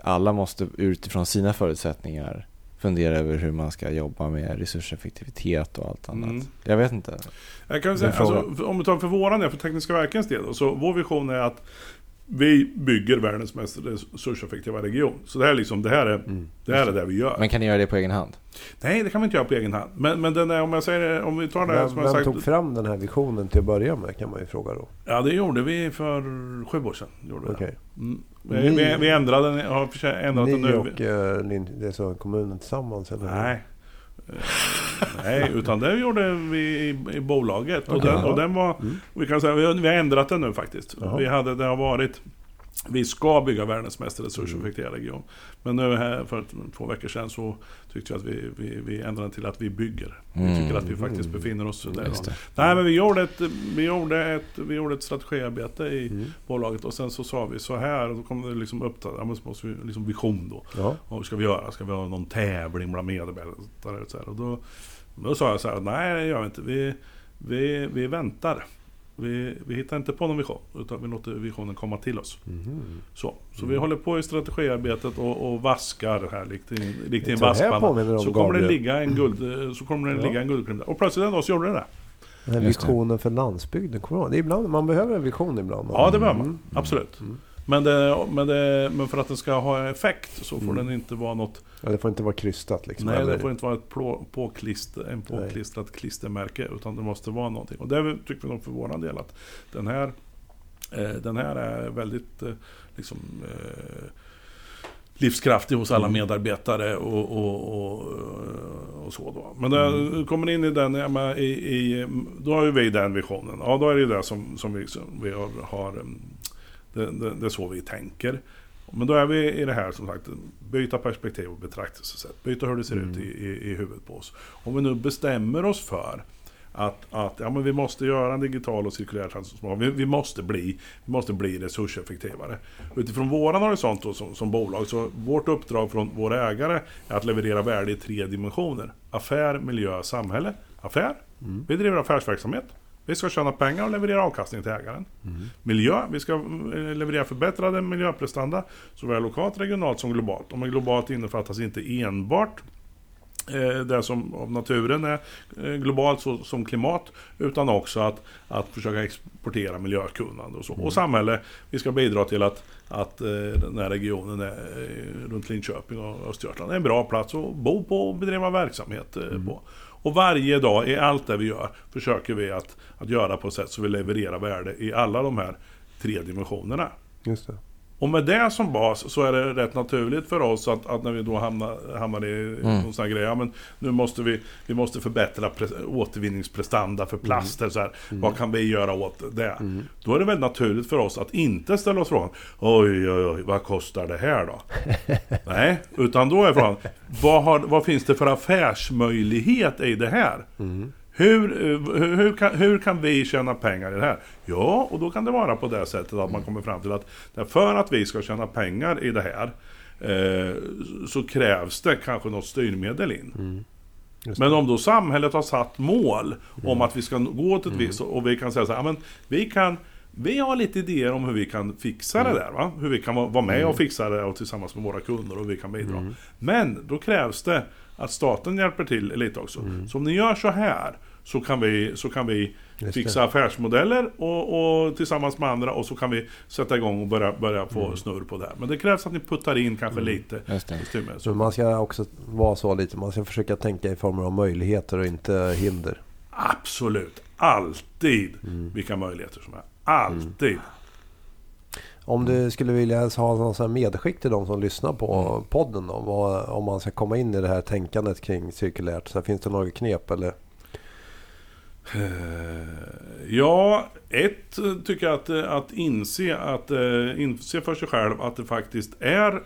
[SPEAKER 1] alla måste utifrån sina förutsättningar fundera över hur man ska jobba med resurseffektivitet och allt annat.
[SPEAKER 3] Mm.
[SPEAKER 1] Jag vet inte.
[SPEAKER 3] Jag kan säga, alltså, om vi tar för våran del, för Tekniska Verkens del. då, Så vår vision är att vi bygger världens mest resurseffektiva region. Så det här, är liksom, det här, är,
[SPEAKER 2] Mm.
[SPEAKER 3] det, här är det vi gör.
[SPEAKER 1] Men kan ni göra det på egen hand?
[SPEAKER 3] Nej, det kan vi inte göra på egen hand. Men, men den är, om jag säger om vi tar det
[SPEAKER 2] Vem,
[SPEAKER 3] som jag
[SPEAKER 2] vem
[SPEAKER 3] sagt.
[SPEAKER 2] tog fram den här visionen till att börja med kan man ju fråga då.
[SPEAKER 3] Ja, det gjorde vi för sju år sedan. Gjorde.
[SPEAKER 2] Okej.
[SPEAKER 3] mm.
[SPEAKER 2] Ni-
[SPEAKER 3] vi, vi, vi ändrade den, har ändrat den
[SPEAKER 2] Ni
[SPEAKER 3] nu.
[SPEAKER 2] och eh, Lin- det är så kommunen tillsammans eller?
[SPEAKER 3] Nej. Eh, Nej, utan det gjorde vi i, i bolaget. Och,
[SPEAKER 2] Okej.
[SPEAKER 3] den, och den var...
[SPEAKER 2] Mm.
[SPEAKER 3] Vi kan säga vi har, vi har ändrat den nu faktiskt. Vi hade, det har varit... Vi ska bygga världens mest resurseffektiva region. Men nu här för två veckor sedan så tyckte jag att vi, vi, vi ändrade till att vi bygger. Vi
[SPEAKER 1] Mm.
[SPEAKER 3] tycker att vi faktiskt befinner oss där. Nej men vi gjorde ett, vi gjorde ett, vi gjorde ett strategiarbete i
[SPEAKER 2] Mm.
[SPEAKER 3] bolaget och sen så sa vi så här och då kom det liksom upp, ja, men så måste vi liksom vision då.
[SPEAKER 2] Ja.
[SPEAKER 3] Vad ska vi göra? Ska vi ha någon tävling bland medarbetare? Och, så här? och då, då sa jag så här, nej det gör vi inte. Vi, vi, vi väntar. Vi, vi hittar inte på någon vision, utan vi låter visionen komma till oss.
[SPEAKER 2] Mhm.
[SPEAKER 3] Så, så vi håller på i strategiarbetet och, och vaskar här likt i, likt i en
[SPEAKER 2] Så här
[SPEAKER 3] vaskpanna. Så kommer det ligga en, guld, så kommer det
[SPEAKER 2] Ja.
[SPEAKER 3] ligga en guldklimp där. Och plötsligt en dag så gjorde det det.
[SPEAKER 2] Den här visionen för landsbygden, kommer? Det är ibland, man behöver en vision ibland.
[SPEAKER 3] Ja, det behöver man.
[SPEAKER 2] Mm.
[SPEAKER 3] Absolut.
[SPEAKER 2] Mm.
[SPEAKER 3] Men, det, men, det, men för att den ska ha effekt så får
[SPEAKER 2] Mm.
[SPEAKER 3] den inte vara något...
[SPEAKER 2] Ja, det får inte vara krystat liksom.
[SPEAKER 3] nej,
[SPEAKER 2] eller-
[SPEAKER 3] det får inte vara ett plå, påklister, en påklistrat klistermärke. Utan det måste vara någonting. Och det tycker vi nog för våran del att den här, eh, den här är väldigt eh, liksom, eh, livskraftig hos alla
[SPEAKER 2] Mm.
[SPEAKER 3] medarbetare och, och, och, och så då. Men det
[SPEAKER 2] Mm.
[SPEAKER 3] kommer in i den, i, i, då har ju vi den visionen. Ja, då är det ju det som, som vi, som vi har, har det, det, det är så vi tänker. Men då är vi i det här som sagt, byta perspektiv och betraktelsesätt. Byta hur det ser
[SPEAKER 2] Mm.
[SPEAKER 3] ut i, i, i huvudet på oss. Om vi nu bestämmer oss för att, att ja, men vi måste göra en digital och cirkulär transformation. Vi, vi, måste bli, vi måste bli resurseffektivare. Utifrån våran horisont då, som, som bolag, så vårt uppdrag från våra ägare är att leverera värde i tre dimensioner. Affär, miljö, samhälle. Affär,
[SPEAKER 2] Mm.
[SPEAKER 3] vi driver affärsverksamhet. Vi ska tjäna pengar och leverera avkastning till ägaren. Miljö, vi ska eh, leverera förbättrade miljöprestanda såväl lokalt, regionalt som globalt. Och med globalt innefattas inte enbart eh, det som av naturen är eh, globalt så, som klimat utan också att, att försöka exportera miljökunnande och så. Och samhälle, vi ska bidra till att, att den här regionen är, runt Linköping och Östergötland är en bra plats att bo på och bedriva verksamhet eh, på. Och varje dag i allt det vi gör försöker vi att, att göra på ett sätt så vi levererar värde i alla de här tre dimensionerna.
[SPEAKER 2] Just det.
[SPEAKER 3] Och med det som bas så är det rätt naturligt för oss att, att när vi då hamnar, hamnar i
[SPEAKER 1] Mm.
[SPEAKER 3] någon sån här grej, ja men nu måste vi, vi måste förbättra pre- återvinningsprestanda för plaster så här. Vad kan vi göra åt det? Då är det väldigt naturligt för oss att inte ställa oss frågan, oj oj oj, vad kostar det här då? Nej, utan då är frågan, vad, har, vad finns det för affärsmöjlighet i det här? Hur, hur, hur, kan, hur kan vi tjäna pengar i det här? Ja, och då kan det vara på det sättet att man kommer fram till att för att vi ska tjäna pengar i det här eh, så krävs det kanske något styrmedel in.
[SPEAKER 2] Just
[SPEAKER 3] Men om då samhället har satt mål om att vi ska gå åt ett visst och vi kan säga så här, men vi kan vi har lite idéer om hur vi kan fixa det där. Va? Hur vi kan vara med och fixa det och tillsammans med våra kunder och hur vi kan bidra. Men då krävs det att staten hjälper till lite också. Så om ni gör så här så kan vi, så kan vi fixa affärsmodeller och, och tillsammans med andra och så kan vi sätta igång och börja, börja få snurr på det här. Men det krävs att ni puttar in kanske lite
[SPEAKER 1] det.
[SPEAKER 3] styrmedel.
[SPEAKER 2] Så man ska också vara så lite. Man ska försöka tänka i former av möjligheter och inte hinder.
[SPEAKER 3] Absolut. Alltid vilka möjligheter som är. Alltid.
[SPEAKER 2] Om du skulle vilja ha någon medskick till de som lyssnar på podden då, vad, om man ska komma in i det här tänkandet kring cirkulärt. Så här, finns det några knep eller?
[SPEAKER 3] Eh, Ja, ett eh, tycker jag att, eh, att inse, att inse för sig själv att det faktiskt är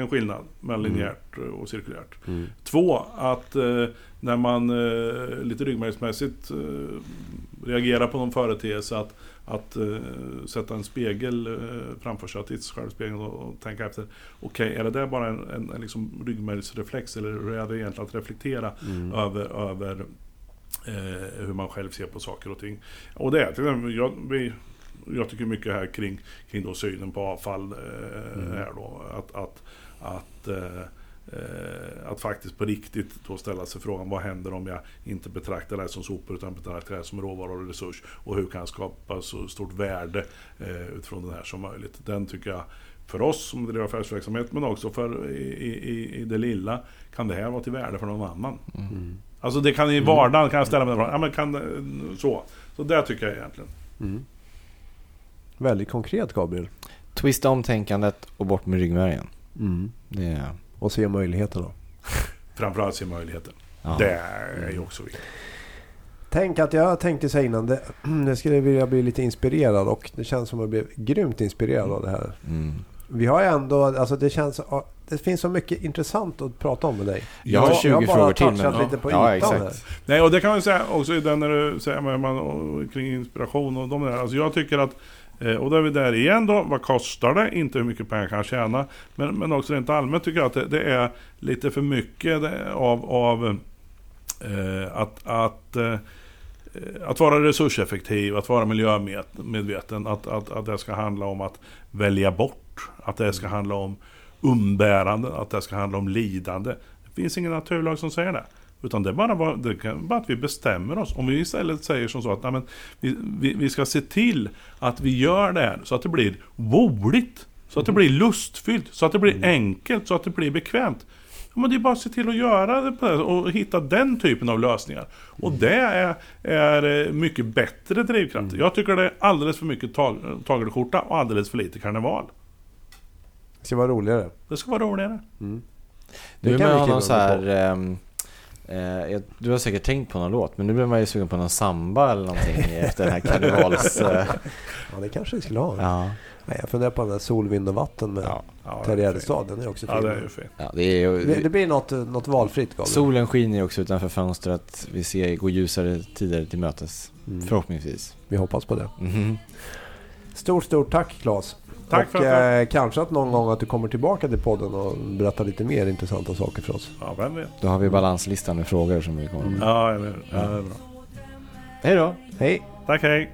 [SPEAKER 3] en skillnad mellan linjärt och cirkulärt. Två, att när man lite ryggmärgsmässigt reagerar på någon företeelse att, att sätta en spegel framför sig, att titta sig själv i spegeln och, och tänka efter. Okej, är det där bara en, en, en liksom ryggmärgsreflex eller hur är det egentligen att reflektera över, över eh, hur man själv ser på saker och ting. Och det är till exempel, jag, vi, jag tycker mycket här kring, kring då synen på avfall eh, här då. Att, att, att, eh, eh, att faktiskt på riktigt då ställa sig frågan vad händer om jag inte betraktar det här som sopor utan betraktar det här som råvara och resurs. Och hur kan jag skapa så stort värde eh, utifrån det här som möjligt. Den tycker jag för oss som driver affärsverksamhet men också för i, i, i det lilla kan det här vara till värde för någon annan. Alltså det kan i vardagen kan jag ställa mig frågan, ja men kan det- så. Så det tycker jag egentligen.
[SPEAKER 2] Mm. Väldigt konkret Gabriel.
[SPEAKER 1] Twista om tänkandet och bort med ryggmärgen.
[SPEAKER 2] Mm.
[SPEAKER 1] Det är...
[SPEAKER 2] Och se möjligheterna.
[SPEAKER 3] Framförallt se möjligheten.
[SPEAKER 1] Ja.
[SPEAKER 3] Det är ju också viktigt.
[SPEAKER 2] Tänk att jag tänkte säga innan. Det, jag skulle vilja bli lite inspirerad och det känns som att jag blev grymt inspirerad av det här.
[SPEAKER 1] Mm.
[SPEAKER 2] Vi har ändå, alltså det känns, det finns så mycket intressant att prata om med dig.
[SPEAKER 1] Jag har
[SPEAKER 3] Ja,
[SPEAKER 1] 20
[SPEAKER 2] jag har bara
[SPEAKER 1] frågor till. Men,
[SPEAKER 2] lite på
[SPEAKER 1] ja,
[SPEAKER 2] ytan
[SPEAKER 1] exakt.
[SPEAKER 3] Nej, och det kan man säga också i den när du säger med man, och, kring inspiration och de där. Alltså jag tycker att, eh, och då är vi där igen då, vad kostar det? Inte hur mycket pengar kan jag tjäna. Men, men också rent allmänt tycker jag att det, det är lite för mycket av, av eh, att, att eh, att vara resurseffektiv, att vara miljömedveten, att, att, att det ska handla om att välja bort, att det ska handla om umbärande, att det ska handla om lidande. Det finns ingen naturlag som säger det. Utan det är bara, det kan, bara att vi bestämmer oss. Om vi istället säger som så att nej, men, vi, vi, vi ska se till att vi gör det här så att det blir roligt. Så att det blir lustfyllt, så att det blir enkelt, så att det blir bekvämt. Ja, men det är bara att se till att göra det på det och hitta den typen av lösningar. Och det är, är eh, mycket bättre drivkrafter. Jag tycker det är alldeles för mycket tag, tagelskjorta och alldeles för lite karneval.
[SPEAKER 2] Det ska vara roligare.
[SPEAKER 3] Det ska vara roligare.
[SPEAKER 2] Det
[SPEAKER 1] Nu
[SPEAKER 2] kan skriva
[SPEAKER 1] någon så här... ehm, eh, jag- du har säkert tänkt på någon låt, men nu blir man ju sugen på någon samba eller någonting efter den här karnevals... eh,
[SPEAKER 2] Ja, det kanske vi skulle ha.
[SPEAKER 1] ja,
[SPEAKER 2] Nej, jag funderar på den där Sol, vind och vatten med
[SPEAKER 1] ja,
[SPEAKER 3] Ja, fint.
[SPEAKER 2] Den är också fin.
[SPEAKER 3] Ja, det är ju fint.
[SPEAKER 1] ja, det är ju...
[SPEAKER 2] det, det blir något, något valfritt Gabriel.
[SPEAKER 1] Solen skiner ju också utanför fönstret. Vi ser går ljusare tider till mötes.
[SPEAKER 2] Mm.
[SPEAKER 1] Förhoppningsvis.
[SPEAKER 2] Vi hoppas på det.
[SPEAKER 1] Mhm.
[SPEAKER 2] Stort, stort tack Claes.
[SPEAKER 3] Tack
[SPEAKER 2] och
[SPEAKER 3] för att jag-
[SPEAKER 2] eh, kanske att någon gång att du kommer tillbaka till podden och berättar lite mer intressanta saker för oss.
[SPEAKER 3] Ja, vem vet?
[SPEAKER 1] Då har vi balanslistan med frågor som vi kommer med.
[SPEAKER 3] Ja, eller hur? Ja, det är bra.
[SPEAKER 1] Hej då!
[SPEAKER 2] Hej!
[SPEAKER 3] Tack, hej!